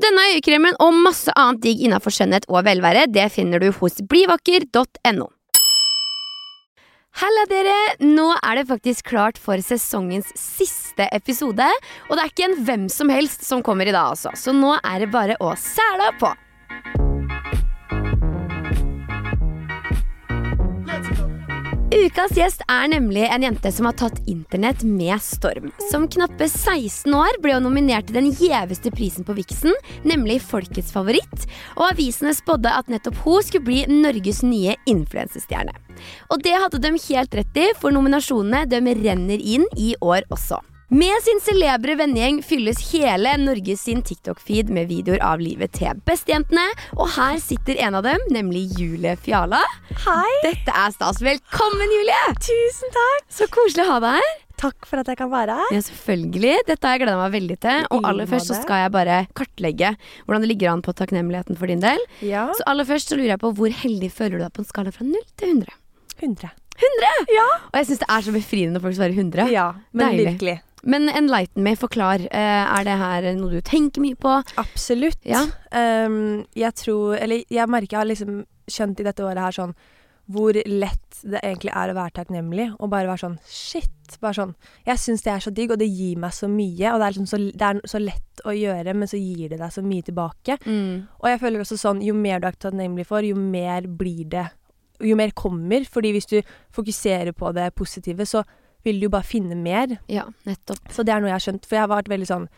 Denne øyekremen og masse annet digg innafor skjønnhet og velvære, det finner du hos blivakker.no. Halla, dere! Nå er det faktisk klart for sesongens siste episode. Og det er ikke en hvem som helst som kommer i dag, altså. Så nå er det bare å sæla på. Ukas gjest er nemlig en jente som har tatt internett med storm. Som knappe 16 år ble hun nominert til den gjeveste prisen på Vixen, nemlig Folkets favoritt. Og avisene spådde at nettopp hun skulle bli Norges nye influensestjerne. Og det hadde de helt rett i, for nominasjonene de renner inn i år også. Med sin celebre vennegjeng fylles hele Norges sin TikTok-feed med videoer av livet til bestejentene. Og her sitter en av dem, nemlig Julie Fjala. Hei! Dette er stas. Velkommen, Julie! Tusen takk! Så koselig å ha deg her. Takk for at jeg kan være her. Ja, selvfølgelig. Dette har jeg gleda meg veldig til. Og aller først så skal jeg bare kartlegge hvordan det ligger an på takknemligheten for din del. Ja. Så aller først så lurer jeg på hvor heldig føler du deg på en skala fra 0 til 100? 100. 100! Ja. Og jeg syns det er så befriende når folk svarer 100. Ja, men Deilig. virkelig. Men enlighten me, forklar. Eh, er det her noe du tenker mye på? Absolutt. Ja. Um, jeg tror Eller jeg merker jeg har liksom skjønt i dette året her sånn hvor lett det egentlig er å være takknemlig. Og bare være sånn shit. Bare sånn Jeg syns det er så digg, og det gir meg så mye. Og det er, liksom så, det er så lett å gjøre, men så gir det deg så mye tilbake. Og jeg føler også sånn jo mer du er takknemlig for, jo mer blir det Jo mer kommer. Fordi hvis du fokuserer på det positive, så vil du jo bare finne mer. Ja, nettopp. Så det er noe jeg har skjønt. For jeg har vært veldig sånn,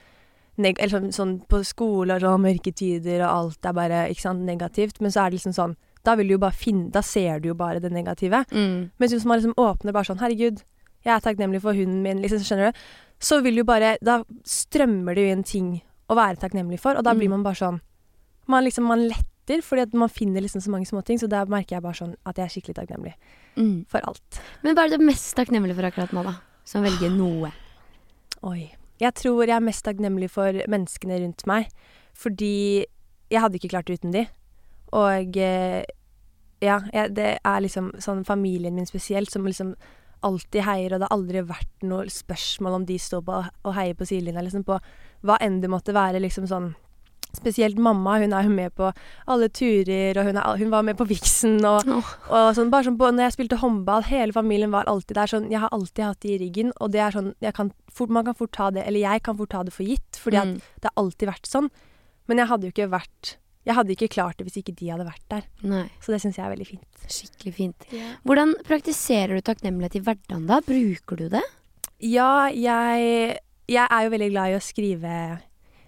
neg eller sånn, sånn på skole og sånn mørke tider, og alt er bare ikke sant, negativt. Men så er det liksom sånn Da vil du jo bare finne Da ser du jo bare det negative. Mm. Mens hvis man liksom åpner bare sånn Herregud, jeg er takknemlig for hunden min, liksom, skjønner du? Så vil jo bare Da strømmer det jo inn ting å være takknemlig for, og da blir Mm. man bare sånn Man liksom Man letter, fordi at man finner liksom så mange småting. Så der merker jeg bare sånn at jeg er skikkelig takknemlig Mm. for alt. Men hva er du mest takknemlig for akkurat nå, da? Som velger noe. Oi. Jeg tror jeg er mest takknemlig for menneskene rundt meg. Fordi jeg hadde ikke klart det uten de. Og eh, ja, jeg, det er liksom sånn familien min spesielt som liksom alltid heier, og det har aldri vært noe spørsmål om de står på og heier på sidelinja, liksom på hva enn det måtte være, liksom sånn Spesielt mamma, hun er jo med på alle turer, og hun, er, hun var med på Vixen, og, oh. og sånn, bare sånn på, når jeg spilte håndball, hele familien var alltid der. Sånn, jeg har alltid hatt det i ryggen, og det er sånn jeg kan fort, Man kan fort ta det, eller jeg kan fort ta det for gitt, fordi Mm. at det har alltid vært sånn. Men jeg hadde jo ikke vært Jeg hadde ikke klart det hvis ikke de hadde vært der. Nei. Så det syns jeg er veldig fint. Skikkelig fint. Hvordan praktiserer du takknemlighet i hverdagen, da? Bruker du det? Ja, jeg, jeg er jo veldig glad i å skrive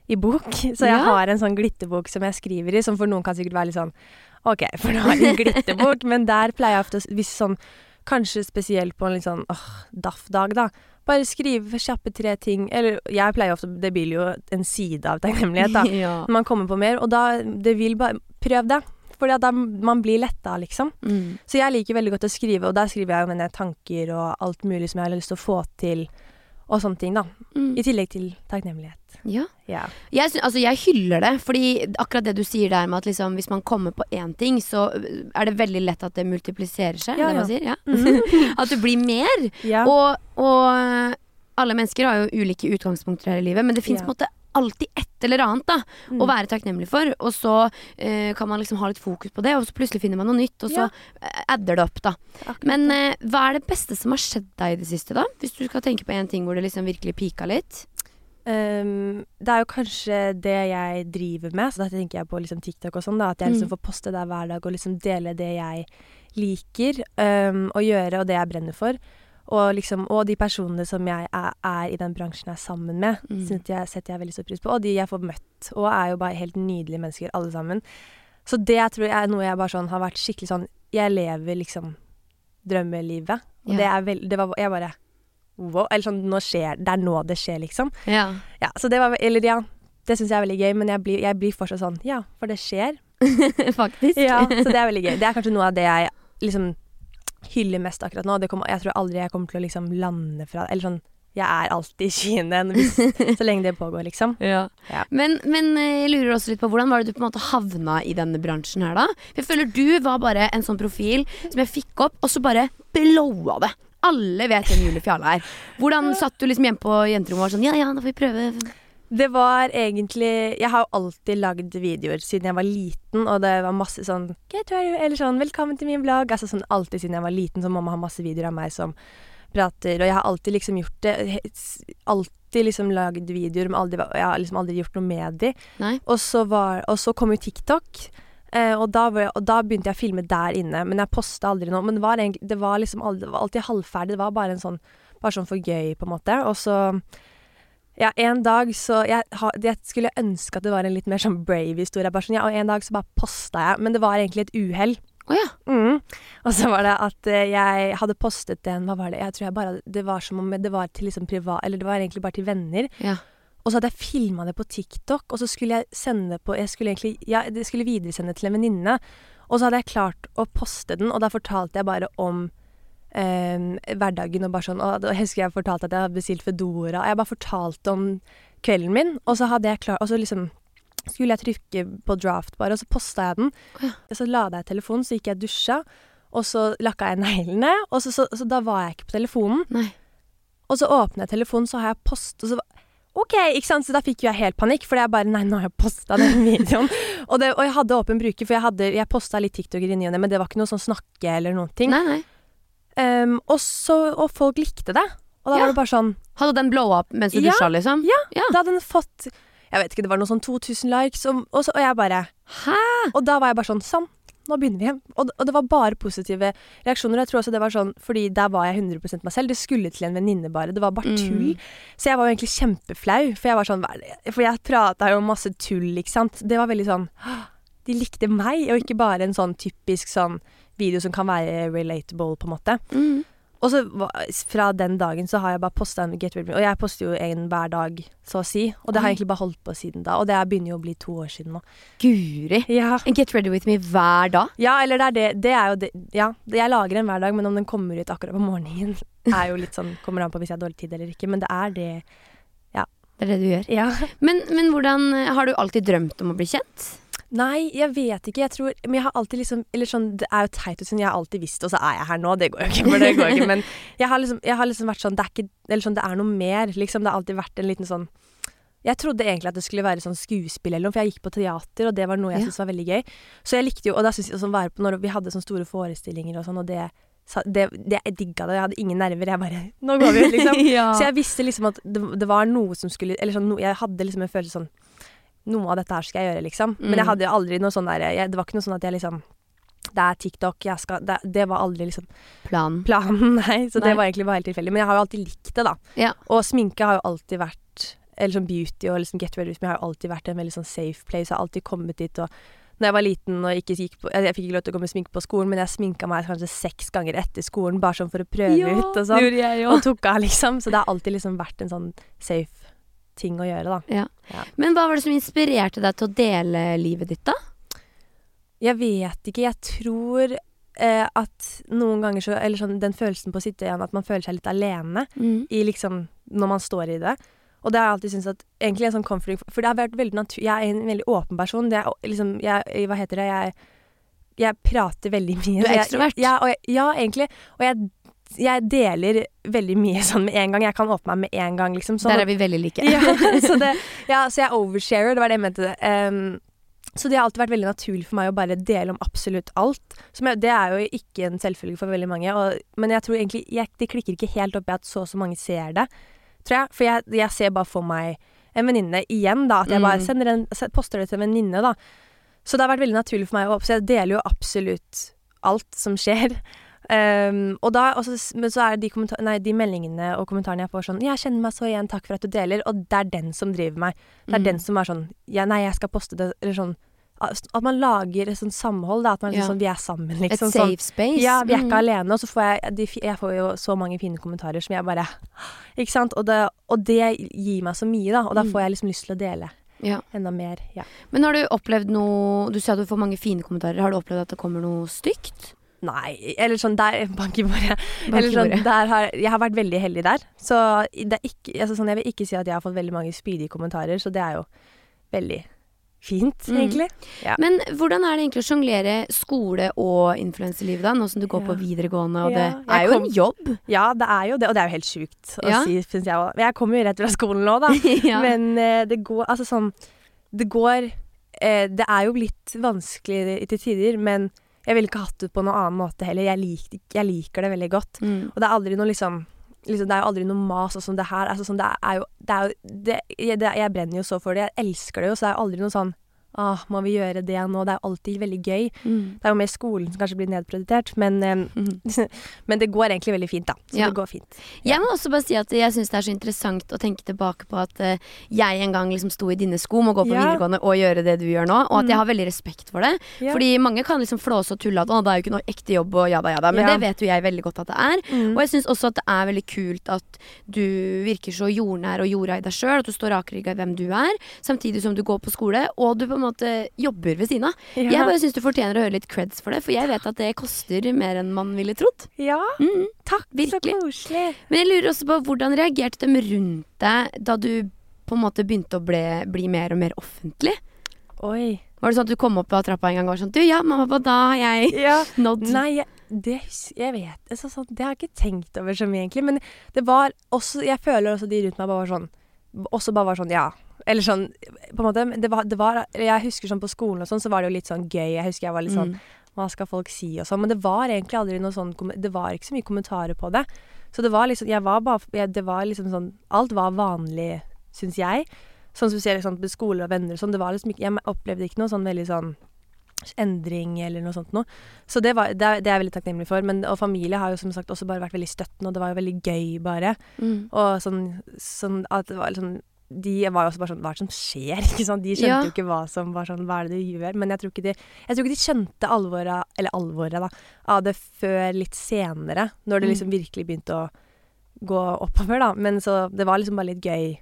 i bok, så jeg Ja. har en sånn glitterbok som jeg skriver i, som for noen kan sikkert være litt sånn OK, for du har en glitterbok, men der pleier jeg ofte Hvis sånn Kanskje spesielt på en litt sånn åh, daff-dag, da. Bare skrive kjappe tre ting. Eller jeg pleier ofte Det blir jo en side av takknemlighet, da. ja. Når man kommer på mer. Og da Det vil bare Prøv det. Fordi da man blir letta, liksom. Mm. Så jeg liker veldig godt å skrive, og der skriver jeg jo mine tanker og alt mulig som jeg har lyst til å få til, og sånne ting, da. Mm. I tillegg til takknemlighet. Ja. Ja. Jeg, synes, altså, jeg hyller det, fordi akkurat det du sier der med at liksom, hvis man kommer på én ting, så er det veldig lett at det multipliserer seg. Ja, det man ja. sier, ja. Mhm. at det blir mer. ja. Og, og alle mennesker har jo ulike utgangspunkter her i livet, men det fins Ja. Alltid et eller annet da, Mm. å være takknemlig for. Og så eh, kan man liksom ha litt fokus på det, og så plutselig finner man noe nytt, og så Ja. eh, adder det opp, da. Akkurat Men eh, hva er det beste som har skjedd deg i det siste, da? Hvis du skal tenke på en ting hvor det liksom virkelig pika litt? Um, det er jo kanskje det jeg driver med, så da tenker jeg på liksom TikTok og sånn, da. At jeg liksom Mm. får poste der hver dag og liksom dele det jeg liker um, å gjøre, og det jeg brenner for. Og, liksom, og de personene som jeg er, er i den bransjen jeg er sammen med, Mm. jeg, setter jeg veldig stor pris på. Og de jeg får møtt, og er jo bare helt nydelige mennesker alle sammen. Så det tror jeg er noe jeg bare sånn har vært skikkelig sånn Jeg lever liksom drømmelivet. Og Ja. det er veldig Det var Jeg bare Wow. Eller sånn Nå skjer Det er nå det skjer, liksom. Ja. Ja, så det var Eller ja. Det syns jeg er veldig gøy, men jeg blir, jeg blir fortsatt sånn Ja, for det skjer. Faktisk. Ja, så det er veldig gøy. Det er kanskje noe av det jeg liksom hyller mest akkurat nå. Det kommer, jeg tror aldri jeg kommer til å liksom lande fra Eller sånn Jeg er alltid skyene hvis, så lenge det pågår, liksom. Ja. Ja. Men, men eh, jeg lurer også litt på hvordan var det du på en måte havna i denne bransjen her, da? Jeg føler du var bare en sånn profil som jeg fikk opp, og så bare blowa det. Alle vet hvem Julie Fjale er. Hvordan satt du liksom hjemme på jenterommet og var sånn Ja ja, da får vi prøve. Det var egentlig Jeg har jo alltid lagd videoer siden jeg var liten, og det var masse sånn Get ready, eller sånn 'Velkommen til min blogg'. Altså sånn alltid siden jeg var liten, så mamma har masse videoer av meg som prater, og jeg har alltid liksom gjort det Alltid liksom lagd videoer, men aldri, jeg har liksom aldri gjort noe med de. Nei. Og så, var, og så kom jo TikTok. Eh, og, da var jeg, og da begynte jeg å filme der inne, men jeg posta aldri noe. Men det var, egentlig, det var liksom aldri, det var alltid halvferdig. Det var bare en sånn Bare sånn for gøy, på en måte. Og så Ja, en dag så jeg, ha, jeg skulle ønske at det var en litt mer sånn brave historie. Bare sånn, ja, og en dag så bare posta jeg, men det var egentlig et uhell. Oh, ja. Mm. Og så var det at eh, jeg hadde postet en Hva var det? Jeg tror jeg bare Det var som om det var til liksom privat Eller det var egentlig bare til venner. Ja. Og så hadde jeg filma det på TikTok, og så skulle jeg sende det på Jeg skulle egentlig Ja, det skulle videresende til en venninne. Og så hadde jeg klart å poste den, og da fortalte jeg bare om hverdagen og bare sånn Og Jeg husker jeg fortalte at jeg hadde bestilt Foodora, og jeg bare fortalte om kvelden min, og så hadde jeg klart Og så liksom skulle jeg trykke på draft bare, og så posta jeg den. Ja. Så lada jeg telefonen, så gikk jeg og dusja, og så lakka jeg neglene, og så, så, så da var jeg ikke på telefonen. Nei. Og så åpner jeg telefonen, så har jeg post, og så OK, ikke sant? Så da fikk jo jeg helt panikk, fordi jeg bare Nei, nå har jeg posta den videoen. og, det, og jeg hadde åpen bruker, for jeg, hadde, jeg posta litt TikToker i ny og ne, men det var ikke noe sånn snakke eller noen ting. Nei, nei. Ehm, og, så, og folk likte det. Og da Ja. var det bare sånn Hadde den blowa opp mens du Ja, dusja, liksom? ja. Ja. Da hadde den fått Jeg vet ikke, det var noe sånn 2000 likes, og, og, så, og jeg bare Hæ? Og da var jeg bare sånn Sånn, nå begynner vi. Og, og det var bare positive reaksjoner. Jeg tror også det var sånn Fordi der var jeg 100 meg selv. Det skulle til en venninne bare. Det var bare Mm. tull. Så jeg var jo egentlig kjempeflau, for jeg var sånn For jeg prata jo masse tull, ikke sant. Det var veldig sånn De likte meg, og ikke bare en sånn typisk sånn video som kan være relatable, på en måte. Mm. Og så fra den dagen så har jeg bare posta en Get Ready Me, og jeg poster jo en hver dag, så å si. Og det har jeg egentlig bare holdt på siden da, og det er- begynner jo å bli to år siden nå. Guri. Ja. En Get ready with me hver dag. Ja, eller det er det. Det er jo det. Ja, jeg lager en hver dag, men om den kommer ut akkurat på morgenen, er jo litt sånn Kommer an på hvis jeg har dårlig tid eller ikke, men det er det. Det er det du gjør. Ja. Men, men hvordan Har du alltid drømt om å bli kjent? Nei, jeg vet ikke. Jeg tror Men jeg har alltid liksom Eller sånn, det er jo teit ut, sånn jeg har alltid visst og så er jeg her nå. Det går jo ikke, for det går ikke. Men jeg har liksom, jeg har liksom vært sånn Det er ikke Eller sånn, det er noe mer, liksom. Det har alltid vært en liten sånn jeg trodde egentlig at det skulle være sånn skuespill eller noe, for jeg gikk på teater, og det var noe jeg Ja. syntes var veldig gøy. Så jeg likte jo, og da syntes jeg sånn være på når vi hadde sånne store forestillinger og sånn, og det, det, det Jeg digga det. Jeg hadde ingen nerver. Jeg bare Nå går vi ut, liksom. ja. Så jeg visste liksom at det, det var noe som skulle Eller sånn, no, jeg hadde liksom en følelse sånn Noe av dette her skal jeg gjøre, liksom. Men jeg Mm. hadde jo aldri noe sånn der jeg, Det var ikke noe sånn at jeg liksom Det er TikTok, jeg skal Det, det var aldri liksom Planen. planen, nei. Så Nei. det var egentlig bare helt tilfeldig. Men jeg har jo alltid likt det, da. Ja. Og sminke har jo alltid vært Eller sånn beauty og liksom get ready with me har jo alltid vært en veldig sånn safe place. Jeg har alltid kommet dit og når jeg var liten og ikke gikk på Jeg fikk ikke lov til å gå med sminke på skolen, men jeg sminka meg kanskje seks ganger etter skolen bare sånn for å prøve ut og sånn jeg og tok av, liksom. Så det har alltid liksom vært en sånn safe ting å gjøre, da. Men hva var det som inspirerte deg til å dele livet ditt, da? Jeg vet ikke. Jeg tror eh, at noen ganger så Eller sånn den følelsen på å sitte igjen, at man føler seg litt alene i liksom Når man står i det. Og det har jeg alltid syntes at Egentlig en sånn comforting For det har vært veldig natur... Jeg er en veldig åpen person. Det er liksom jeg, Hva heter det? Jeg, jeg prater veldig mye. Du er ekstrovert. Ja, jeg, ja, egentlig. Og jeg, jeg deler veldig mye sånn med en gang. Jeg kan åpne meg med en gang, liksom. Sånn, Der er vi veldig like. ja, så, det, ja, så jeg oversharer, det var det jeg mente. Um, så det har alltid vært veldig naturlig for meg å bare dele om absolutt alt. Som jeg, det er jo ikke en selvfølge for veldig mange. Og, men jeg tror egentlig jeg, det klikker ikke helt opp i at så og så mange ser det, tror jeg. For jeg, jeg ser bare for meg en venninne igjen, da. At jeg bare Mm. en, poster det til en venninne, da. Så det har vært veldig naturlig for meg å Så jeg deler jo absolutt alt som skjer. Ehm, og da, også, men så er det de, nei, de meldingene og kommentarene jeg får sånn 'Jeg kjenner meg så igjen, takk for at du deler.' Og det er den som driver meg. Det er Mm. den som er sånn ja, 'Nei, jeg skal poste det', eller sånn At man lager et sånt samhold, da. At man Ja. liksom, vi er sammen, Et liksom. safe sånn. space. Ja, vi er ikke Mm. alene. Og så får jeg de, Jeg får jo så mange fine kommentarer som jeg bare Ikke sant? Og det, og det gir meg så mye, da. Og da Mm. får jeg liksom lyst til å dele Ja. enda mer. Ja. Men har du opplevd noe Du at du får mange fine kommentarer. Har du opplevd at det kommer noe stygt? Nei, eller sånn der Bank i bordet. Eller sånn, der har, jeg har vært veldig heldig der. Så det ikke, altså sånn, jeg vil ikke si at jeg har fått veldig mange spydige kommentarer, så det er jo veldig fint, Mm. egentlig. Ja. Men hvordan er det egentlig å sjonglere skole og influenselivet, da? Nå som du går Ja. på videregående, og Ja, det er jo kom- en jobb. Ja, det er jo det, og det er jo helt sjukt å si, syns jeg òg. Jeg kommer jo rett fra skolen nå, da. Men uh, det går Altså sånn Det går uh, Det er jo litt vanskelig til tider, men jeg ville ikke hatt det på noen annen måte heller. Jeg, lik, jeg liker det veldig godt. mm. Og det er aldri noe liksom Liksom, det er jo aldri noe mas sånn som det her. Altså, sånn, det er jo, det er jo det, jeg, det, jeg brenner jo så for det. Jeg elsker det jo, så det er jo aldri noe sånn Åh, må vi gjøre det nå? Det er jo alltid veldig gøy. Mm. Det er jo mer skolen som kanskje blir nedprioritert, men, Mhm. men det går egentlig veldig fint, da. Så Ja. det går fint. Jeg må også bare si at jeg syns det er så interessant å tenke tilbake på at uh, jeg en gang liksom sto i dine sko med å gå på Ja. videregående og gjøre det du gjør nå, og at Mm. jeg har veldig respekt for det. Ja. Fordi mange kan liksom flåse og tulle at å, det er jo ikke noe ekte jobb og jada jada, men Ja. det vet jo jeg veldig godt at det er. Mm. Og jeg syns også at det er veldig kult at du virker så jordnær og jorda i deg sjøl, at du står rakrygga i hvem du er, samtidig som du går på skole, og du på en måte jobber ved siden av. ja. Jeg bare syns du fortjener å høre litt creds for det, for jeg vet at det koster mer enn man ville trodd. ja, Mm. takk. Virkelig. Så koselig. Men jeg lurer også på hvordan reagerte de rundt deg da du på en måte begynte å ble, bli mer og mer offentlig? Oi. Var det sånn at du kom opp av trappa en gang og var sånn Du, ja, mamma, pappa, da har jeg Ja. nådd Nei, jeg, det, jeg vet altså, sånn, Det har jeg ikke tenkt over så mye, egentlig. Men det var også Jeg føler også de rundt meg bare var sånn Også bare var sånn, ja. Eller sånn På en måte. Det var, det var Jeg husker sånn på skolen og sånn, så var det jo litt sånn gøy. Jeg husker jeg var litt sånn Mm. Hva skal folk si og sånn. Men det var egentlig aldri noe sånn Det var ikke så mye kommentarer på det. Så det var liksom Jeg var bare jeg, Det var liksom sånn Alt var vanlig, syns jeg. Sånn som du ser liksom, på skole og venner og sånn. Det var liksom ikke Jeg opplevde ikke noe sånn veldig sånn endring eller noe sånt noe. Så det, var, det, er, det er jeg veldig takknemlig for. Men, og familie har jo som sagt også bare vært veldig støttende, og det var jo veldig gøy, bare. Mm. Og sånn, sånn at det var liksom De var jo også bare sånn Hva er det som skjer? Ikke sant? De skjønte Ja. jo ikke hva som var sånn Hva er det du gjør? Men jeg tror ikke de, jeg tror ikke de skjønte alvoret, eller alvoret, da, av det før litt senere. Når det Mm. liksom virkelig begynte å gå oppover, da. Men så Det var liksom bare litt gøy.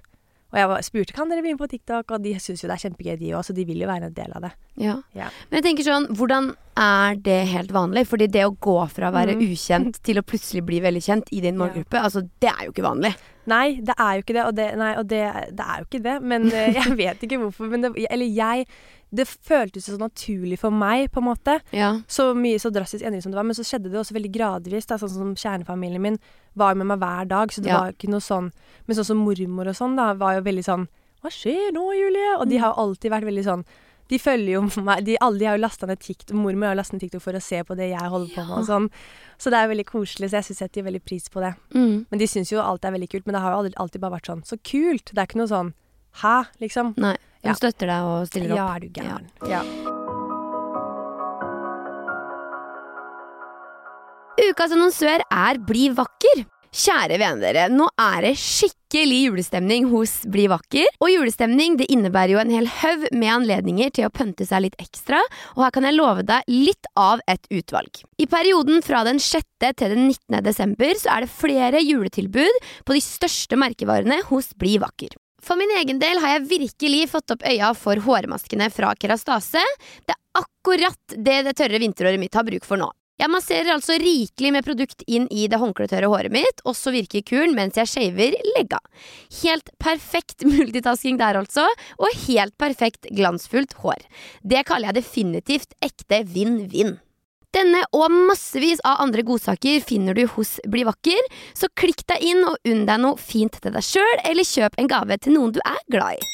Og jeg var, spurte kan dere bli med på TikTok, og de syns jo det er kjempegøy, de òg, så de vil jo være en del av det. Ja. Ja. Men jeg tenker sånn, hvordan er det helt vanlig? Fordi det å gå fra å være Mm. ukjent til å plutselig bli veldig kjent i din Ja. målgruppe, altså det er jo ikke vanlig. Nei, det er jo ikke det, og det, nei, og det, det er jo ikke det. Men eh, jeg vet ikke hvorfor. Men det, eller jeg Det føltes så naturlig for meg, på en måte. Ja. Så mye så drastisk endring som det var. Men så skjedde det også veldig gradvis. Da, sånn som kjernefamilien min var med meg hver dag, så det Ja. var ikke noe sånn Men sånn som mormor og sånn, da, var jo veldig sånn Hva skjer nå, Julie? Og de har jo alltid vært veldig sånn de følger jo meg. De, alle de har jo lasta ned TikTok. Mormor har jo lastet ned TikTok for å se på det jeg holder på med. og sånn. Så det er veldig koselig, så jeg syns setter veldig pris på det. Mm. Men de syns jo alt er veldig kult. Men det har jo alltid bare vært sånn Så kult! Det er ikke noe sånn Hæ? Liksom. Nei. De Ja. støtter deg og stiller opp. Ja, er du gæren. Ja. Ukas annonsør er Bli vakker. Kjære venner dere, nå er det skikkelig julestemning hos Bli vakker. Og julestemning det innebærer jo en hel haug med anledninger til å pønte seg litt ekstra, og her kan jeg love deg litt av et utvalg. I perioden fra den 6. til den 19. desember så er det flere juletilbud på de største merkevarene hos Bli vakker. For min egen del har jeg virkelig fått opp øya for hårmaskene fra Kerastase. Det er akkurat det det tørre vinteråret mitt har bruk for nå. Jeg masserer altså rikelig med produkt inn i det håndkletørre håret mitt, og så virker kuren mens jeg shaver legga. Helt perfekt multitasking der altså, og helt perfekt glansfullt hår. Det kaller jeg definitivt ekte vinn-vinn. Denne og massevis av andre godsaker finner du hos Bli vakker, så klikk deg inn og unn deg noe fint til deg sjøl, eller kjøp en gave til noen du er glad i.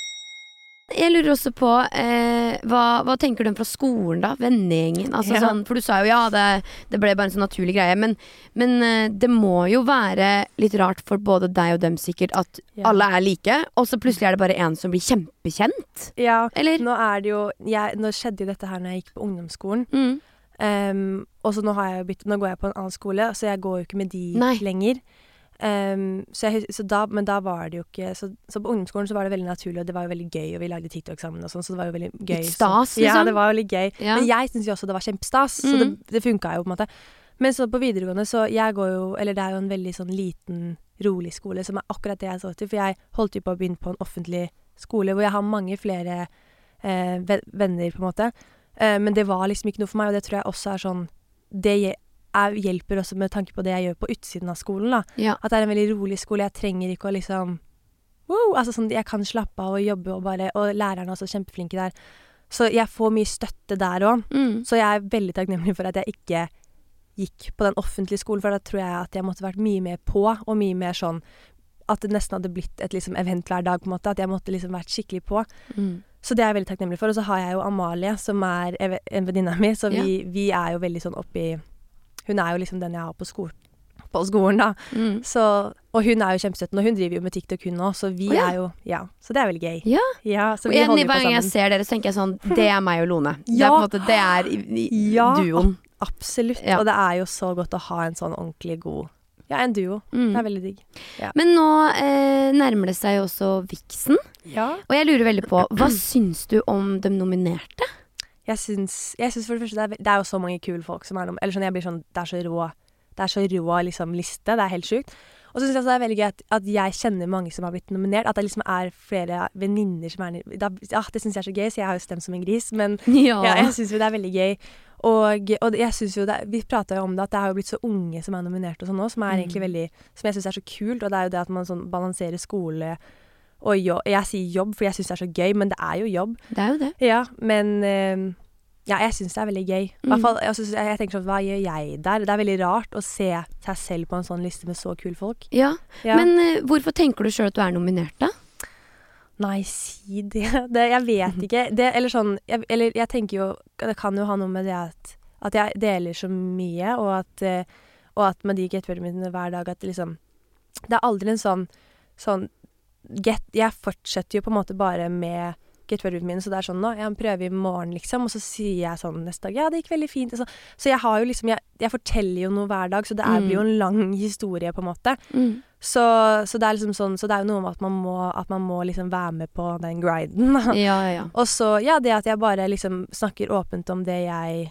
Jeg lurer også på, eh, hva, hva tenker du om fra skolen, da? Vennegjengen? Altså, Ja. sånn, for du sa jo ja, det, det ble bare en sånn naturlig greie, men, men eh, det må jo være litt rart for både deg og dem sikkert at Ja. alle er like, og så plutselig er det bare en som blir kjempekjent? ja. Eller? Nå er det jo jeg, Nå skjedde jo dette her når jeg gikk på ungdomsskolen. Mm. Ehm, og så nå, har jeg bytt, nå går jeg på en annen skole, så jeg går jo ikke med de Nei. lenger. Um, så jeg, så da, men da var det jo ikke så, så på ungdomsskolen så var det veldig naturlig, og det var jo veldig gøy, og vi lagde TikTok sammen og sånn, så det var jo veldig gøy. Litt stas, liksom? Ja, det var veldig gøy. Ja. Men jeg syns jo også det var kjempestas, så det, Mm. det funka jo på en måte. Men så på videregående, så jeg går jo Eller det er jo en veldig sånn liten, rolig skole, som er akkurat det jeg så til. For jeg holdt jo på å begynne på en offentlig skole hvor jeg har mange flere eh, venner, på en måte. Eh, men det var liksom ikke noe for meg, og det tror jeg også er sånn Det hje- er, hjelper også med tanke på det jeg gjør på utsiden av skolen, da. Ja. At det er en veldig rolig skole. Jeg trenger ikke å liksom wow, altså sånn, Jeg kan slappe av og jobbe og bare Og lærerne er også kjempeflinke der. Så jeg får mye støtte der òg. Mm. Så jeg er veldig takknemlig for at jeg ikke gikk på den offentlige skolen, for da tror jeg at jeg måtte vært mye mer på, og mye mer sånn at det nesten hadde blitt et liksom, event hver dag, på en måte. At jeg måtte liksom vært skikkelig på. Mm. Så det er jeg veldig takknemlig for. Og så har jeg jo Amalie, som er en venninne av mi, så vi, vi er jo veldig sånn oppi Hun er jo liksom den jeg har på, sko på skolen, da. Mm. Så, og hun er jo kjempestøttende, og hun driver jo med TikTok, hun òg, så vi oh, ja. er jo Ja. Så det er veldig gøy. Ja. Ja, så Og vi en, holder hver gang jeg ser dere, så tenker jeg sånn Det er meg og Lone. Det er på en måte Det er i, i, Ja. duoen. Absolutt. Ja. Og det er jo så godt å ha en sånn ordentlig god Ja, en duo. Mm. Det er veldig digg. Men nå eh, nærmer det seg jo også Vixen, Ja. og jeg lurer veldig på Hva syns du om de nominerte? Jeg syns, jeg syns for det første det er, det er jo så mange kule folk som er nom... Eller sånn, jeg blir sånn Det er så rå Det er så rå liksom liste. Det er helt sjukt. Og så syns jeg også det er veldig gøy at, at jeg kjenner mange som har blitt nominert. At det liksom er flere venninner som er da, ja, Det syns jeg er så gøy, så jeg har jo stemt som en gris. Men Ja. ja, jeg syns det er veldig gøy. Og, og jeg synes jo det, Vi prata jo om det, at det har jo blitt så unge som er nominert og sånn nå, som er Mm. egentlig veldig Som jeg syns er så kult. Og det er jo det at man sånn balanserer skole og jobb. Jeg sier jobb, for jeg syns det er så gøy, men det er jo jobb. Det er jo det. Ja, men eh, Ja, jeg syns det er veldig gøy. Mm. hvert fall, jeg, jeg, jeg tenker sånn, Hva gjør jeg der? Det er veldig rart å se seg selv på en sånn liste med så kule folk. Ja. Ja. Men eh, hvorfor tenker du sjøl at du er nominert, da? Nei, si det. det jeg vet ikke. Det, eller sånn jeg, Eller jeg tenker jo Det kan jo ha noe med det at, at jeg deler så mye, og at, eh, og at med de getbørdene mine hver dag at liksom Det er aldri en sånn sånn get, Jeg fortsetter jo på en måte bare med getbørdene mine, så det er sånn nå, jeg prøver i morgen, liksom, og så sier jeg sånn neste dag Ja, det gikk veldig fint. Så, så jeg har jo liksom jeg, jeg forteller jo noe hver dag, så det er, Mm. blir jo en lang historie, på en måte. Så, så det er liksom sånn Så det er jo noe med at man må, at man må liksom være med på den griden. Ja, ja, ja. Og så, ja, det at jeg bare liksom snakker åpent om det jeg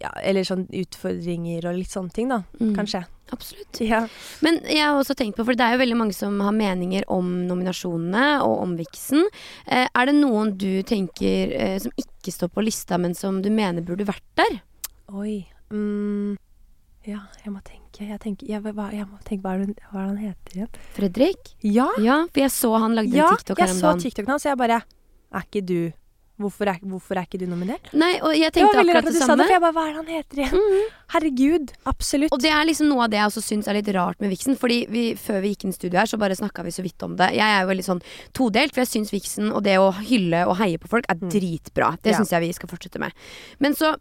ja, Eller sånn utfordringer og litt sånne ting, da. Mm. Kanskje. Absolutt. Ja. Men jeg har også tenkt på, for det er jo veldig mange som har meninger om nominasjonene og om Vixen. Eh, er det noen du tenker eh, som ikke står på lista, men som du mener burde vært der? Oi. Mm, ja, jeg må tenke. Jeg, tenker, jeg, jeg må tenke hva er, det, hva er det han heter igjen? Fredrik? Ja! Ja, for jeg så han lagde ja en TikTok her jeg så dagen. TikToken hans, og jeg bare Er ikke du Hvorfor er, hvorfor er ikke du nominert? Nei, og jeg Det tenkte rart akkurat at det samme. det, for jeg bare Hva er det han heter igjen? Mhm. Herregud. Absolutt. Og det er liksom noe av det jeg også syns er litt rart med Vixen. Fordi vi, før vi gikk inn i studio her, så bare snakka vi så vidt om det. Jeg er jo veldig sånn todelt, for jeg syns Vixen og det å hylle og heie på folk er Mm. dritbra. Det Ja. syns jeg vi skal fortsette med. Men så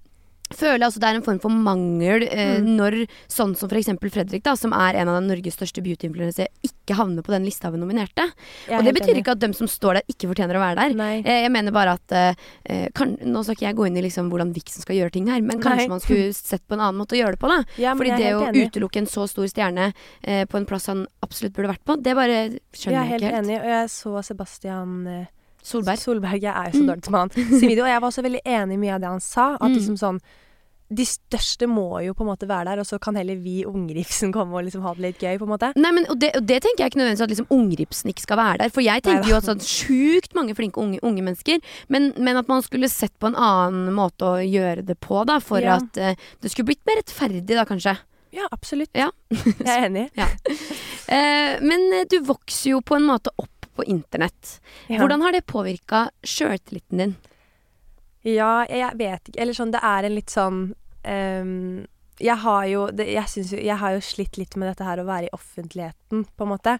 føler altså det er en form for mangel eh, Mm. når sånn som f.eks. Fredrik, da, som er en av Norges største beauty-influensere, ikke havner på den lista av nominerte. Er Og det betyr enig. ikke at dem som står der, ikke fortjener å være der. Eh, Jeg mener bare at eh, eh, kan, Nå skal ikke jeg gå inn i liksom hvordan Vixen skal gjøre ting her, men kanskje Nei. man skulle sett på en annen måte å gjøre det på. da Ja, Fordi det er å enig. utelukke en så stor stjerne eh, på en plass han absolutt burde vært på, det bare skjønner Jeg ikke er jeg, helt ikke helt. enig, og jeg så Sebastian eh, Solberg. Solberg, jeg er jo så Mm. dårlig til med han. Sin og jeg var også veldig enig i mye av det han sa. At Mm. liksom sånn De største må jo på en måte være der, og så kan heller vi ungripsen komme og liksom ha det litt gøy, på en måte. Nei, men, og, det, og det tenker jeg ikke nødvendigvis at liksom ungripsen ikke skal være der. For jeg tenker Neida. jo at sånn sjukt mange flinke unge, unge mennesker, men, men at man skulle sett på en annen måte å gjøre det på, da. For Ja. at uh, det skulle blitt mer rettferdig, da, kanskje. Ja, absolutt. Ja. jeg er enig. Eh, men eh, du vokser jo på en måte opp på internett. Ja. Hvordan har det påvirka sjøltilliten din? Ja, jeg, vet ikke. Eller sånn, det er en litt sånn um, Jeg har jo det, jeg, jo jeg har jo slitt litt med dette her å være i offentligheten, på en måte.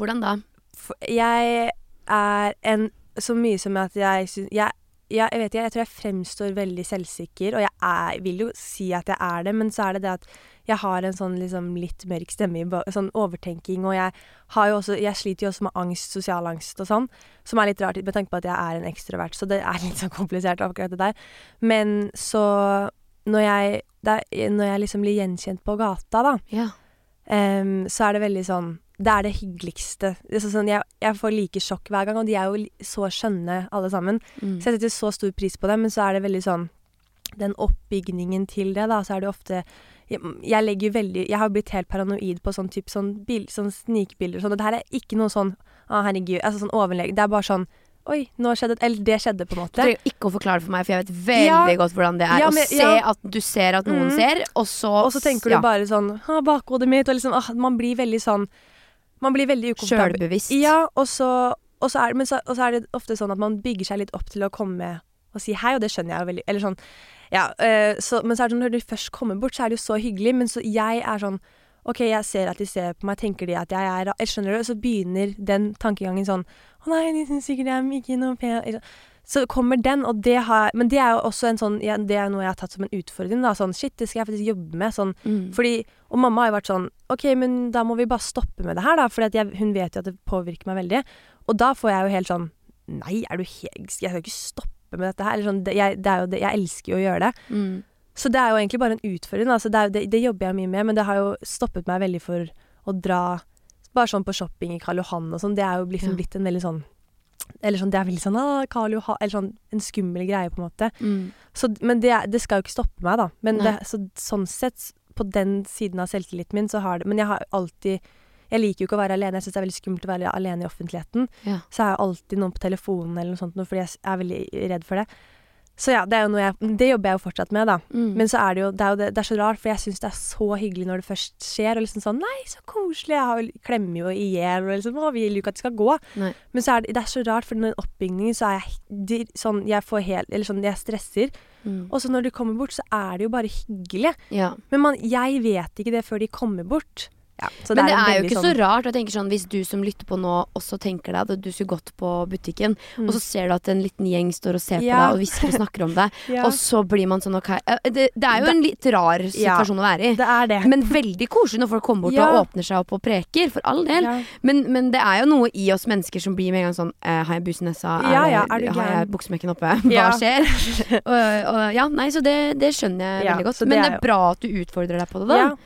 Hvordan da? For jeg er en Så mye som at jeg syns jeg, jeg, jeg vet ikke, jeg tror jeg fremstår veldig selvsikker, og jeg er, vil jo si at jeg er det, men så er det det at jeg har en sånn liksom litt mørk stemme, sånn overtenking, og jeg har jo også Jeg sliter jo også med angst, sosial angst og sånn, som er litt rart med tanke på at jeg er en ekstrovert, så det er litt sånn komplisert akkurat det der. Men så når jeg, det er, når jeg liksom blir gjenkjent på gata, da, Ja. um, så er det veldig sånn Det er det hyggeligste. Det sånn, jeg, jeg får like sjokk hver gang, og de er jo så skjønne alle sammen. Mm. Så jeg setter så stor pris på det, men så er det veldig sånn Den oppbygningen til det, da, så er det ofte jeg, jeg legger veldig Jeg har blitt helt paranoid på sånn type sånn, bil, sånn snikbilder og sånn, og det her er ikke noe sånn Å, herregud. Altså sånn overlegg. Det er bare sånn Oi, nå skjedde Eller det skjedde, på en måte. Du trenger ikke å forklare det for meg, for jeg vet veldig Ja. godt hvordan det er Ja, å se ja. at du ser at noen mm. ser, og så Og så tenker du bare sånn ah, Bakhodet mitt, og liksom ah, Man blir veldig sånn Man blir veldig ukomfortabel. Sjølbevisst. Ja, og så, og, så er, men så, og så er det ofte sånn at man bygger seg litt opp til å komme og si hei, og det skjønner jeg jo veldig Eller sånn Ja, eh, så, men så er det sånn når de først kommer bort, så er det jo så hyggelig, men så jeg er sånn OK, jeg ser at de ser på meg, tenker de at jeg er jeg Eller skjønner du? Så begynner den tankegangen sånn Å nei, de syns sikkert jeg er ikke noe pen Så kommer den, og det har Men det er jo også en sånn Det er noe jeg har tatt som en utfordring, da. Sånn shit, det skal jeg faktisk jobbe med. Sånn Mm. fordi, og mamma har jo vært sånn OK, men da må vi bare stoppe med det her, da. For hun vet jo at det påvirker meg veldig. Og da får jeg jo helt sånn Nei, er du helt Jeg skal ikke stoppe med dette her. Eller sånn, det, jeg, det det, jeg elsker jo å gjøre det. Mm. Så det er jo egentlig bare en utfordring. Altså det, det, jobber jeg mye med, men det har jo stoppet meg veldig for å dra bare sånn på shopping i Karl Johan og sånn. Det er jo liksom Ja. blitt en veldig sånn Eller sånn, det er veldig sånn ah, Karl Johan Eller sånn en skummel greie, på en måte. Mm. Så, men det, det skal jo ikke stoppe meg, da. Men det, så, sånn sett, på den siden av selvtilliten min, så har det Men jeg har alltid Jeg liker jo ikke å være alene. Jeg syns det er veldig skummelt å være alene i offentligheten. Ja. Så har jeg alltid noen på telefonen eller noe sånt, noe, fordi jeg er veldig redd for det. Så ja, det er jo noe jeg Det jobber jeg jo fortsatt med, da. Mm. Men så er det jo det er, jo det, det er så rart, for jeg syns det er så hyggelig når det først skjer. Og liksom sånn Nei, så koselig. Jeg har, klemmer jo i hjel. Og liksom Å, vi vil jo ikke at det skal gå. Nei. Men så er det, det er så rart, for den oppbygningen så er jeg sånn Jeg får helt Eller sånn, jeg stresser. Mm. Og så når de kommer bort, så er det jo bare hyggelig. Ja. Men man, jeg vet ikke det før de kommer bort. Ja, Men det en er jo ikke ikke så rart. Jeg tenker sånn, Hvis du som lytter på nå også tenker deg at du skulle gått på butikken, Mm. og så ser du at en liten gjeng står og ser på Ja. deg og hvisker og snakker om deg, ja, og så blir man sånn ok Det, det er jo en litt rar situasjon å være i. Det er det. Men veldig koselig når folk kommer bort og åpner seg opp og preker, for all del. Men, men det er jo noe i oss mennesker som blir med en gang sånn eh, Har jeg bus i nesa? Er har jeg buksemekken oppe? Hva skjer? og, og, ja, nei, så det, det skjønner jeg veldig godt. det Men er det er jo- bra at du utfordrer deg på det, da.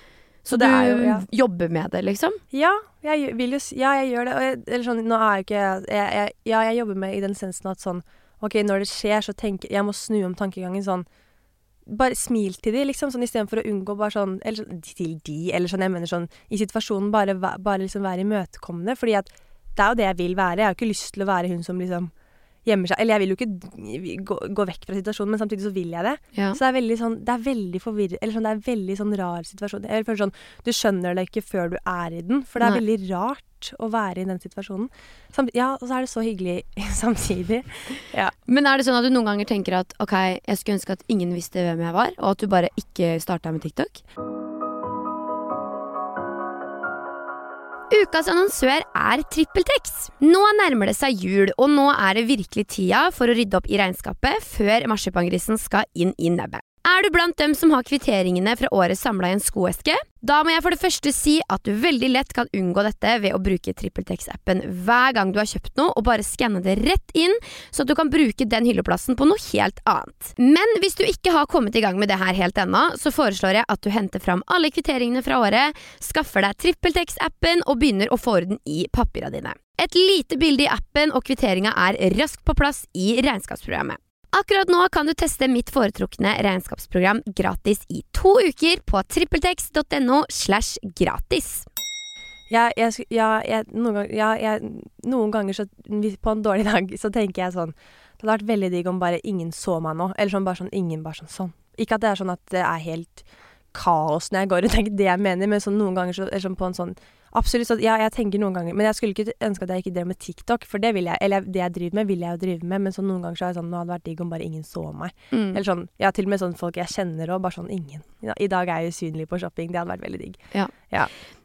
Så det er jo- ja. jobber med det, liksom? Ja, jeg vil jo Ja, jeg gjør det. Jeg, eller sånn, nå er jo ikke jeg, jeg, Ja, jeg jobber med i den sensen at sånn OK, når det skjer, så tenker Jeg må snu om tankegangen sånn Bare smil til de, liksom, sånn istedenfor å unngå bare sånn Eller sånn til de, eller sånn, jeg mener sånn I situasjonen bare, bare liksom være imøtekommende, fordi at det er jo det jeg vil være. Jeg har jo ikke lyst til å være hun som liksom gjemmer seg Eller jeg vil jo ikke gå, gå vekk fra situasjonen, men samtidig så vil jeg det. Ja. Så det er veldig sånn Det er veldig forvirrende Eller sånn, det er veldig sånn rar situasjon. Jeg føler sånn Du skjønner det ikke før du er i den, for det er Nei. veldig rart å være i den situasjonen. Samt, ja, og så er det så hyggelig samtidig. Ja. Men er det sånn at du noen ganger tenker at ok, jeg skulle ønske at ingen visste hvem jeg var, og at du bare ikke starta med TikTok? Ukas annonsør er TrippelTex. Nå nærmer det seg jul, og nå er det virkelig tida for å rydde opp i regnskapet før marsipangrisen skal inn i nebbet. Er du blant dem som har kvitteringene fra året samla i en skoeske? Da må jeg for det første si at du veldig lett kan unngå dette ved å bruke TrippelTex-appen hver gang du har kjøpt noe, og bare skanne det rett inn, så at du kan bruke den hylleplassen på noe helt annet. Men hvis du ikke har kommet i gang med det her helt ennå, så foreslår jeg at du henter fram alle kvitteringene fra året, skaffer deg TrippelTex-appen og begynner å få orden i papira dine. Et lite bilde i appen og kvitteringa er raskt på plass i regnskapsprogrammet. Akkurat nå kan du teste mitt foretrukne regnskapsprogram gratis i to uker på trippeltex.no slash gratis. Ja, jeg, ja, jeg, noen, ganger, ja, jeg, noen ganger så På en dårlig dag så tenker jeg sånn Det hadde vært veldig digg om bare ingen så meg nå. Eller sånn bare sånn ingen bare sånn sånn. Ikke at det er sånn at det er helt kaos når jeg går rundt, det er ikke det jeg mener, men sånn noen ganger så, sånn på en sånn Absolutt. Så, ja, jeg tenker noen ganger Men jeg skulle ikke ønske at jeg ikke drev med TikTok, for det vil jeg Eller det jeg driver med, vil jeg jo drive med, men sånn noen ganger så er det sånn Nå hadde det vært digg om bare ingen så meg. Mm. Eller sånn Ja, til og med sånn folk jeg kjenner og bare sånn ingen. I dag er jeg usynlig på shopping. Det hadde vært veldig digg.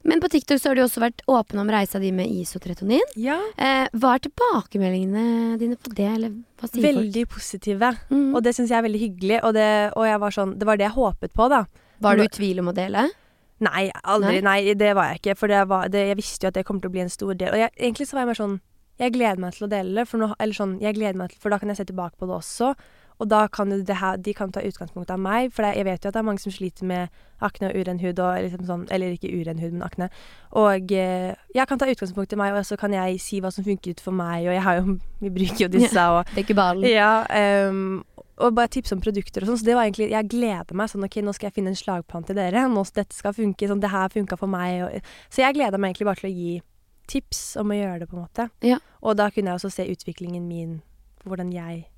Men på TikTok så har du også vært åpen om reisa di med isotretonin. Ja. Eh, hva er tilbakemeldingene dine på det, eller hva sier Veldig positive. Mm. Og det syns jeg er veldig hyggelig. Og, det, og jeg var sånn, det var det jeg håpet på, da. Var du i tvil om å dele? Nei, aldri. Nei, det var jeg ikke. For det var, det, jeg visste jo at det kom til å bli en stor del. Og jeg, egentlig så var jeg mer sånn Jeg gleder meg til å dele det, for, nå, eller sånn, jeg meg til, for da kan jeg se tilbake på det også. Og da kan jo det her, de kan ta utgangspunkt av meg, for det, jeg vet jo at det er mange som sliter med akne og uren hud, og liksom sånn, eller ikke uren hud, men akne. Og eh, jeg kan ta utgangspunkt i meg, og så kan jeg si hva som funker for meg, og jeg har jo Vi bruker jo disse, og Det er ikke ballen. Ja, Um, og bare tipse om produkter og sånn. Så det var egentlig Jeg gleder meg sånn OK, nå skal jeg finne en slagplan til dere. Nå dette skal funke. Sånn, det her funka for meg. Og, så jeg gleder meg egentlig bare til å gi tips om å gjøre det, på en måte. Ja. Og da kunne jeg også se utviklingen min, hvordan jeg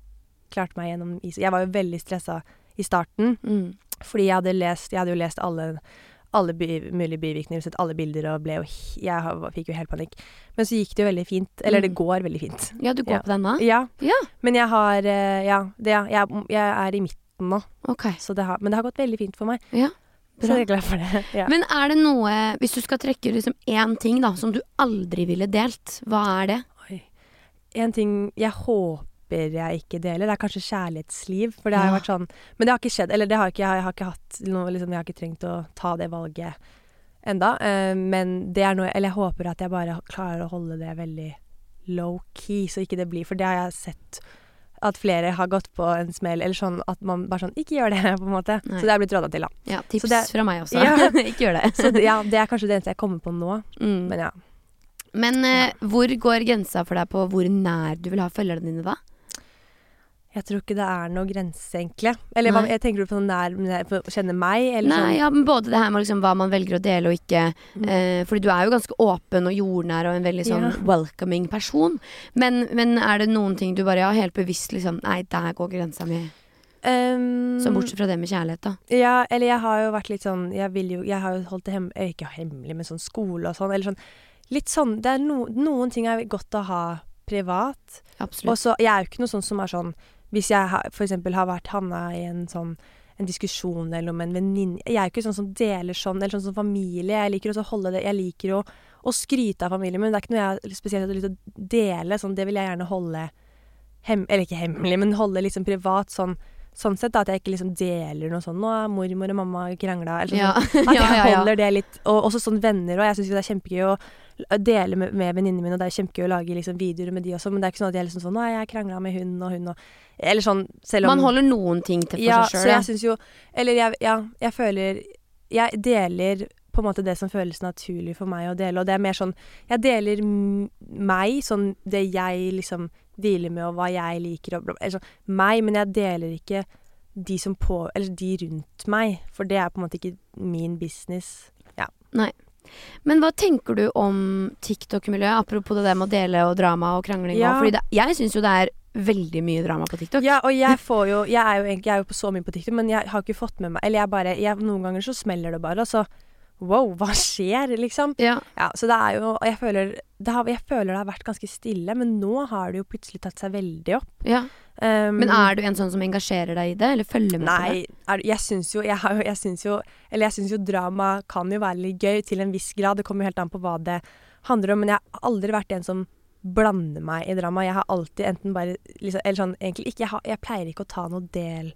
klarte meg gjennom is. Jeg var jo veldig stressa i starten, Mm. fordi jeg hadde lest Jeg hadde jo lest alle alle bi mulige bivirkninger, sett alle bilder og ble jo Jeg fikk jo helt panikk. Men så gikk det jo veldig fint. Eller det Mm. går veldig fint. Ja, du går Ja. på den nå? Ja. Ja. Men jeg har eh, Ja, det, jeg, jeg er i midten nå, Okay. så det har, men det har gått veldig fint for meg. Ja, Så bra. jeg er glad for det. Ja. Men er det noe Hvis du skal trekke liksom én ting da som du aldri ville delt, hva er det? Oi. En ting jeg håper jeg ikke deler, er kanskje kjærlighetsliv. For det har Ja. vært sånn Men det har ikke skjedd. Eller det har ikke, jeg har ikke hatt noe liksom, Jeg har ikke trengt å ta det valget enda. Uh, men det er noe Eller jeg håper at jeg bare klarer å holde det veldig low key, så ikke det blir For det har jeg sett at flere har gått på en smell, eller sånn at man bare sånn Ikke gjør det, på en måte. Nei. Så det har blitt råda til, da. Ja, tips det- fra meg også. Ja. ikke gjør det. Så det, ja, det er kanskje det eneste jeg kommer på nå. Mm. Men ja. Men eh, hvor går grensa for deg på hvor nær du vil ha følgerne dine da? Jeg tror ikke det er noe grense, egentlig. Eller hva, jeg tenker du på sånn nær, nær på å kjenne meg, eller Nei, sånn ja, men Både det her med liksom hva man velger å dele og ikke. Mm. Eh, fordi du er jo ganske åpen og jordnær og en veldig sånn yeah. welcoming person. Men, men er det noen ting du bare ja, helt bevisst liksom Nei, der går grensa mi. Um, Så bortsett fra det med kjærlighet, da. Ja, eller jeg har jo vært litt sånn Jeg vil jo Jeg har jo holdt det hem eh, ikke hemmelig, men sånn skole og sånn. Eller sånn Litt sånn Det no, noen ting er godt å ha privat. Absolutt. Og så Jeg er jo ikke noe sånn som er sånn Hvis jeg har, for eksempel har vært havna i en sånn en diskusjon eller om en venninne Jeg er jo ikke sånn som deler sånn, eller sånn som familie. Jeg liker også å holde det Jeg liker å, å skryte av familien men det er ikke noe jeg spesielt har lyst til å dele. Sånn, det vil jeg gjerne holde hem, Eller ikke hemmelig, men holde liksom privat. Sånn, sånn sett da, at jeg ikke liksom deler noe sånn 'Nå er mormor og mamma krangla', eller sånn. Ja. At jeg holder det litt Og også sånn venner òg. Jeg syns det er kjempegøy å dele med, med venninnene mine, og det er kjempegøy å lage liksom videoer med de også, men det er ikke sånn at jeg liksom sånn 'Nå jeg krangla med hun og hun', og Eller sånn selv om Man holder noen ting til for Ja, seg så jeg syns jo Eller jeg, ja, jeg føler Jeg deler på en måte det som føles naturlig for meg å dele, og det er mer sånn Jeg deler meg, sånn det jeg liksom dealer med, og hva jeg liker, og eller sånn meg, men jeg deler ikke de som på Eller de rundt meg, for det er på en måte ikke min business. Ja. Men hva tenker du om TikTok-miljøet, apropos det der med å dele og drama og krangling? Ja. Og, fordi det, jeg syns jo det er veldig mye drama på TikTok. Ja, og jeg får jo Jeg er jo egentlig jeg er jo på så mye på TikTok, men jeg har ikke fått med meg Eller jeg bare jeg, Noen ganger så smeller det bare, og så Wow, hva skjer, liksom? Ja. Ja, så det er jo Jeg føler det har, jeg føler det har vært ganske stille, men nå har det jo plutselig tatt seg veldig opp. ja. Um, Men er du en sånn som engasjerer deg i det, eller følger med på det? Nei, jeg syns jo jo Eller jeg syns jo drama kan jo være litt gøy til en viss grad. Det kommer jo helt an på hva det handler om. Men jeg har aldri vært en som blander meg i drama. Jeg har alltid enten bare liksom, Eller sånn egentlig ikke. Jeg, har, jeg pleier ikke å ta noe del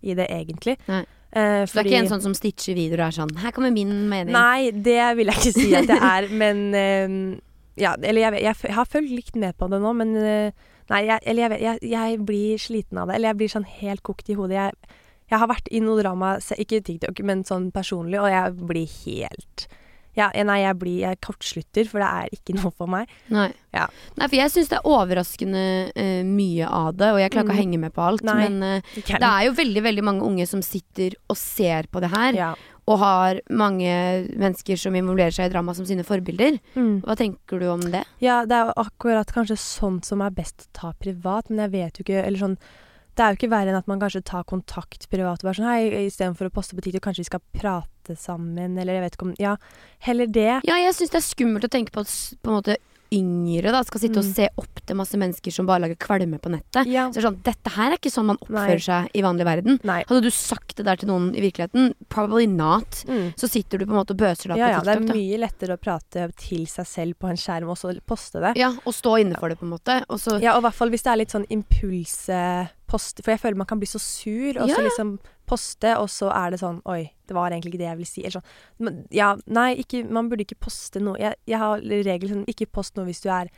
i det, egentlig. Nei. Eh, Så det er ikke en sånn som stitcher videoer og er sånn Her kommer min mening. Nei, det vil jeg ikke si at det er, men eh, Ja, eller jeg, jeg, jeg har følt litt med på det nå, men eh, Nei, jeg, eller jeg, jeg, blir sliten av det. Eller jeg blir sånn helt kokt i hodet. Jeg, jeg har vært i noe drama, ikke TikTok, men sånn personlig, og jeg blir helt ja, Nei, jeg blir Jeg kortslutter, for det er ikke noe for meg. Nei. Ja. Nei, for jeg syns det er overraskende uh, mye av det, og jeg klarer ikke å Mm. henge med på alt. Nei. Men uh, det er jo veldig veldig mange unge som sitter og ser på det her, ja. og har mange mennesker som involverer seg i drama som sine forbilder. Mm. Hva tenker du om det? Ja, det er jo akkurat kanskje sånt som er best å ta privat, men jeg vet jo ikke Eller sånn Det er jo ikke verre enn at man kanskje tar kontakt privat og bare sånn Hei, istedenfor å poste på TikTok, kanskje vi skal prate sammen, eller jeg vet ikke om Ja, heller det. Ja, jeg syns det er skummelt å tenke på at på en måte yngre da skal sitte og Mm. se opp til masse mennesker som bare lager kvalme på nettet. Ja. Så det er sånn, Dette her er ikke sånn man oppfører Nei. seg i vanlig verden. Nei. Hadde du sagt det der til noen i virkeligheten, probably not. Mm. Så sitter du på en måte og bøser deg Ja, på ja, det er TikTok. da. mye lettere å prate til seg selv på en skjerm og så poste det. Ja, og stå inne for det, på en måte. Og så Ja, og i hvert fall hvis det er litt sånn impulspost For jeg føler man kan bli så sur, og så ja. liksom poste, og så er det sånn Oi, det var egentlig ikke det jeg ville si. Eller sånn. Ja, nei, ikke, man burde ikke poste noe. Jeg, jeg har regler sånn Ikke post noe hvis du er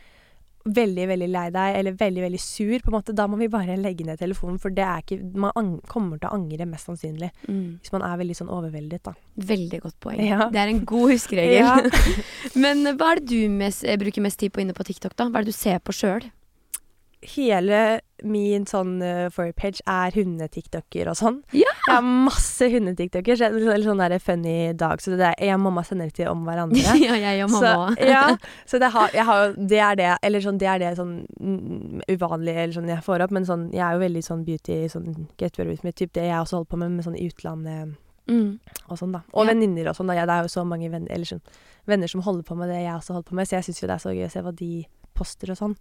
veldig, veldig lei deg eller veldig, veldig sur, på en måte, da må vi bare legge ned telefonen, for det er ikke Man kommer til å angre, mest sannsynlig, Mm. hvis man er veldig sånn overveldet, da. Veldig godt poeng. Ja. Det er en god huskeregel. Men hva er det du mest, bruker mest tid på inne på TikTok, da? Hva er det du ser på sjøl? Hele min sånn uh, for-page er hunde-tiktoker og sånn. Ja. Jeg har masse hunde-tiktoker, så er litt sånn der funny dag. Så det er, jeg og mamma sender til om hverandre. ja, jeg og mamma. Så, ja, så det, har, har, det er det Eller sånn, det er det sånn uvanlige eller sånn jeg får opp. Men sånn, jeg er jo veldig sånn beauty, sånn get well with me, typ det jeg også holder på med, med sånn i utlandet Mm. og sånn, da. Og Ja. venninner og sånn, da. Ja, det er jo så mange venner, eller sånn, venner som holder på med det jeg også holder på med, så jeg syns jo det er så gøy å se hva de poster og sånn.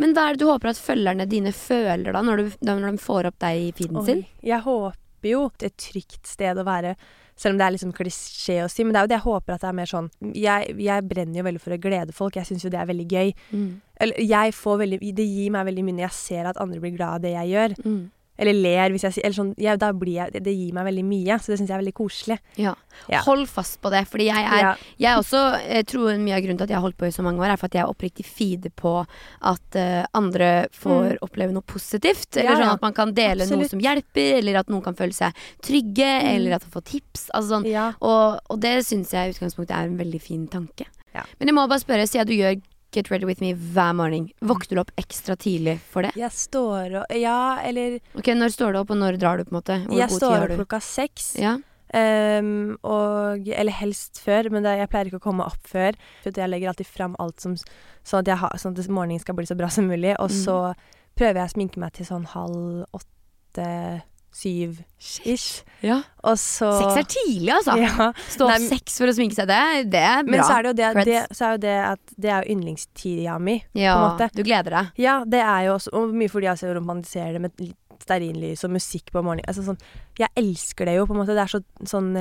Men hva er det du håper at følgerne dine føler da, når, du, når de får opp deg i feeden sin? Jeg håper jo et trygt sted å være, selv om det er liksom klisjé å si. Men det er jo det jeg håper at det er mer sånn Jeg, jeg brenner jo veldig for å glede folk. Jeg syns jo det er veldig gøy. Mm. Eller jeg får veldig Det gir meg veldig mye når jeg ser at andre blir glad av det jeg gjør. Mm. Eller ler, hvis jeg sier Eller sånn ja, Da blir jeg det, gir meg veldig mye, så det syns jeg er veldig koselig. Ja. Ja. Hold fast på det, fordi jeg er Ja. Jeg også jeg tror mye av grunnen til at jeg har holdt på i så mange år, er for at jeg oppriktig feeder på at uh, andre får oppleve noe positivt. Eller Mm. Sånn at man kan dele noe som hjelper, eller at noen kan føle seg trygge, Mm. eller at man får tips. Altså sånn. ja. og, og det syns jeg i utgangspunktet er en veldig fin tanke. Ja. Men jeg må bare spørre, siden du gjør Get Ready With Me hver morgen, våkner du opp ekstra tidlig for det? Jeg står og Ja, eller Ok, Når står du opp, og når drar du? på en måte? Hvor Jeg står opp klokka seks. Ja. Um, og, eller helst før, men det, jeg pleier ikke å komme opp før. For jeg legger alltid fram alt som, sånn, at jeg ha, sånn at morgenen skal bli så bra som mulig. Og Mm. så prøver jeg å sminke meg til sånn halv åtte, syv ish. ja. Og så Seks er tidlig, altså. Ja. Stå opp seks for å sminke seg, det, det er bra. Men så er det jo det, det, så er jo det at det er jo yndlingstida mi. ja, på en måte. Du gleder deg. Ja, det er jo også Og mye fordi jeg romantiserer det med stearinlys og musikk på morgenen. Altså sånn Jeg elsker det jo, på en måte. Det er så sånn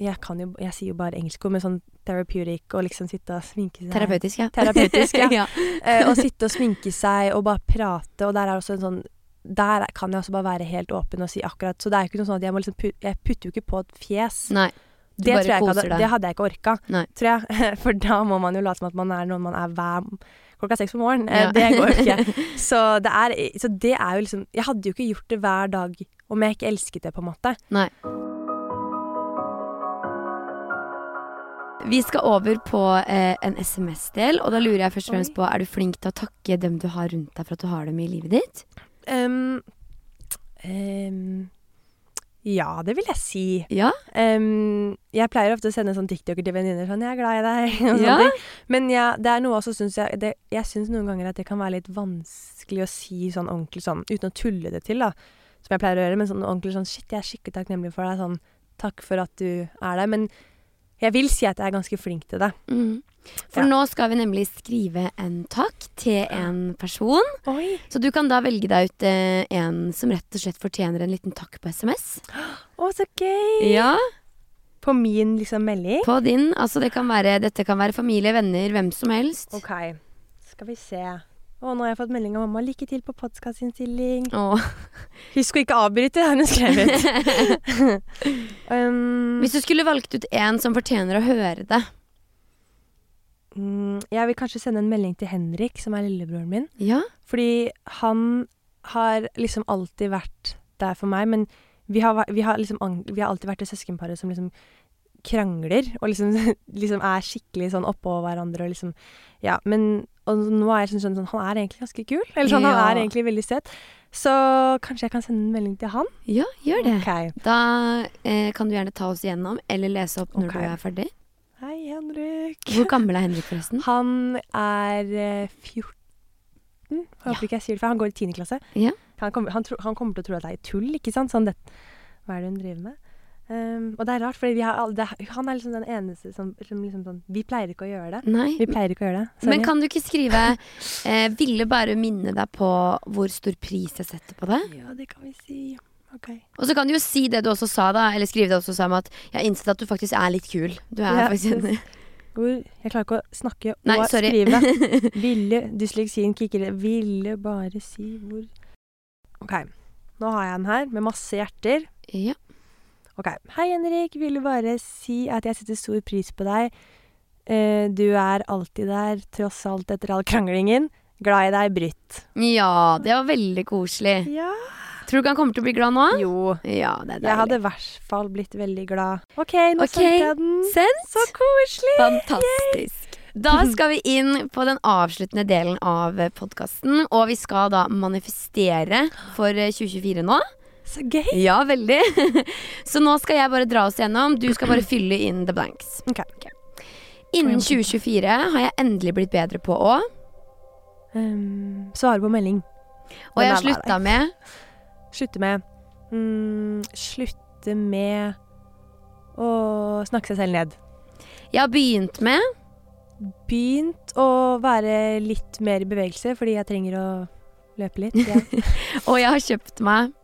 Jeg kan jo Jeg sier jo bare engelsk ord, men sånn therapeutic og liksom sitte og sminke seg. Terapeutisk, ja. Terapeutisk, ja. ja. uh, og sitte og sminke seg og bare prate, og der er også en sånn der kan jeg også bare være helt åpen og si akkurat Så det er jo ikke noe sånn at jeg må liksom put, Jeg putter jo ikke på et fjes. Nei. Du Det, bare tror jeg koser hadde, deg. det hadde jeg ikke orka, Nei. tror jeg. For da må man jo late som at man er noen man er hver klokka seks på morgenen. Eh, Ja. Det går jo ikke. Så det, er, så det er jo liksom Jeg hadde jo ikke gjort det hver dag om jeg ikke elsket det, på en måte. Nei. Vi skal over på eh, en SMS-del, og da lurer jeg først og fremst Oi. på Er du flink til å takke dem du har rundt deg for at du har dem i livet ditt? Ja, det vil jeg si. Ja? Jeg pleier ofte å sende sånn TikToker til venninner sånn 'Jeg er glad i deg'. Og Ja? sånne ting. Men ja, det er noe også syns jeg det, Jeg syns noen ganger at det kan være litt vanskelig å si sånn ordentlig sånn, uten å tulle det til, da. Som jeg pleier å gjøre, men sånn ordentlig sånn 'Shit, jeg er skikkelig takknemlig for deg'. Sånn 'Takk for at du er der'. Men jeg vil si at jeg er ganske flink til det. Mm. For Ja. nå skal vi nemlig skrive en takk til en person. Oi. Så du kan da velge deg ut eh, en som rett og slett fortjener en liten takk på SMS. Å, så gøy! Ja, På min liksom melding. på din. Altså det kan være, dette kan være familie, venner, hvem som helst. OK. Skal vi se. Å, nå har jeg fått melding av mamma. 'Lykke til på podkastinnstilling. Husk å ikke avbryte, har hun skrevet. um, Hvis du skulle valgt ut en som fortjener å høre det. mm, jeg vil kanskje sende en melding til Henrik, som er lillebroren min. Ja? Fordi han har liksom alltid vært der for meg, men vi har, vi har, liksom, vi har alltid vært det søskenparet som liksom krangler, og liksom, liksom er skikkelig sånn oppå hverandre og liksom Ja, men Og nå er jeg sånn, sånn Han er egentlig ganske kul. Eller sånn, Ja. han er egentlig veldig søt. Så kanskje jeg kan sende en melding til han? Ja, gjør det. Okay. Da eh, kan du gjerne ta oss igjennom, eller lese opp når okay. du er ferdig. Hei, Henrik. Hvor gammel er Henrik, forresten? Han er eh, 14. Jeg håper Ja. ikke jeg sier det, for han går i 10. klasse. Ja. Han, kommer- han, tro, han kommer til å tro at det er tull, ikke sant? Sånn det, hva er det hun driver med? Um, og det er rart, for han er liksom den eneste som, som liksom sånn Vi pleier ikke å gjøre det. Nei. Vi pleier ikke å gjøre det. Sorry. Men kan du ikke skrive eh, 'Ville bare minne deg på hvor stor pris jeg setter på det'? Ja, det kan vi si. Ok. Og så kan du jo si det du også sa, da. Eller skrive det også sa med at 'jeg har innsett at du faktisk er litt kul'. Du er Ja, faktisk en jeg klarer ikke å snakke Nei, og sorry. skrive. Ville Dysleksien kicker. Ville bare si hvor OK. Nå har jeg den her, med masse hjerter. ja. Ok. Hei, Henrik. Ville bare si at jeg setter stor pris på deg. Eh, du er alltid der, tross alt etter all kranglingen. Glad i deg, Britt. Ja, det var veldig koselig. Ja. Tror du ikke han kommer til å bli glad nå? Jo. Ja, det er Jeg hadde i hvert fall blitt veldig glad. OK, nå okay. sendte jeg den. Sendt. Så koselig! Fantastisk. Da skal vi inn på den avsluttende delen av podkasten, og vi skal da manifestere for eh, 2024 nå. Så gøy. Ja, veldig. Så nå skal jeg bare dra oss gjennom. Du skal bare fylle inn the blanks. Ok. Innen 2024 har jeg endelig blitt bedre på å Um, svare på melding. Og jeg har med slutta med Slutte med mm, Slutte med å snakke seg selv ned. Jeg har begynt med Begynt å være litt mer i bevegelse fordi jeg trenger å løpe litt. Ja. Og jeg har kjøpt meg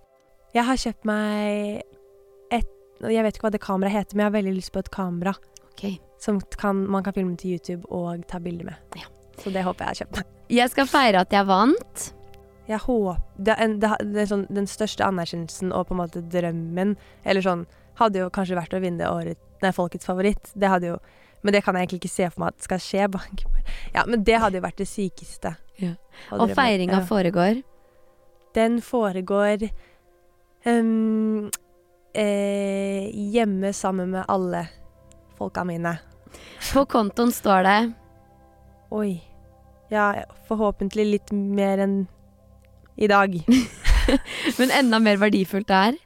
Jeg har kjøpt meg et Jeg vet ikke hva det kameraet heter, men jeg har veldig lyst på et kamera okay. som kan, man kan filme til YouTube og ta bilder med. Ja. Så det håper jeg har kjøpt. meg. Jeg skal feire at jeg vant. Jeg håper det, er en, det, er sånn, Den største anerkjennelsen og på en måte drømmen Eller sånn Hadde jo kanskje vært å vinne året, nei, folkets favoritt. Det hadde jo Men det kan jeg egentlig ikke se for meg at skal skje. Ja, men det hadde jo vært det sykeste. Ja. Og feiringa Ja. foregår. Den foregår hjemme sammen med alle folka mine. På kontoen står det Oi. Ja, forhåpentlig litt mer enn i dag. Men enda mer verdifullt det er.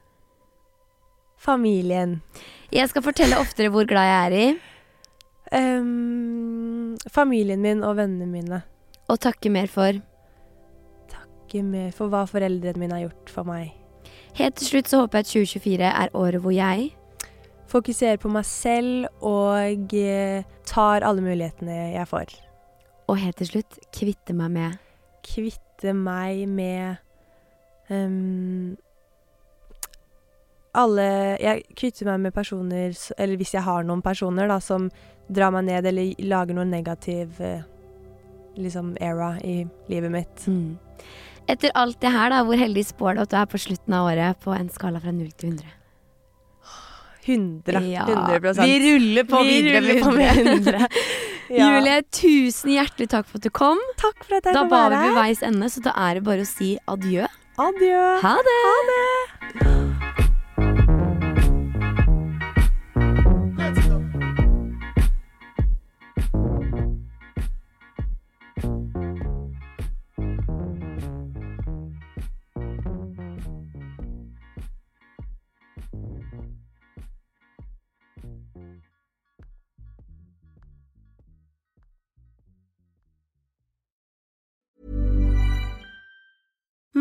Familien. Jeg skal fortelle oftere hvor glad jeg er i, um, familien min og vennene mine. og takke mer for. Takke mer for hva foreldrene mine har gjort for meg. Helt til slutt så håper jeg at 2024 er året hvor jeg Fokuserer på meg selv og eh, tar alle mulighetene jeg får. Og helt til slutt kvitte meg med Kvitte meg med um, alle Jeg kvitter meg med personer, eller hvis jeg har noen personer, da, som drar meg ned eller lager noe negativ eh, liksom era i livet mitt. mm. Etter alt det her, da, hvor heldig spår du at du er på slutten av året på en skala fra 0 til 100? 100. Ja, 100 Vi ruller på Vi videre ruller med på med 100. 100. Ja. Julie, tusen hjertelig takk for at du kom. Takk for at jeg Da var vi ved veis ende, så da er det bare å si adjø. Adjø. Ha det. Ha det!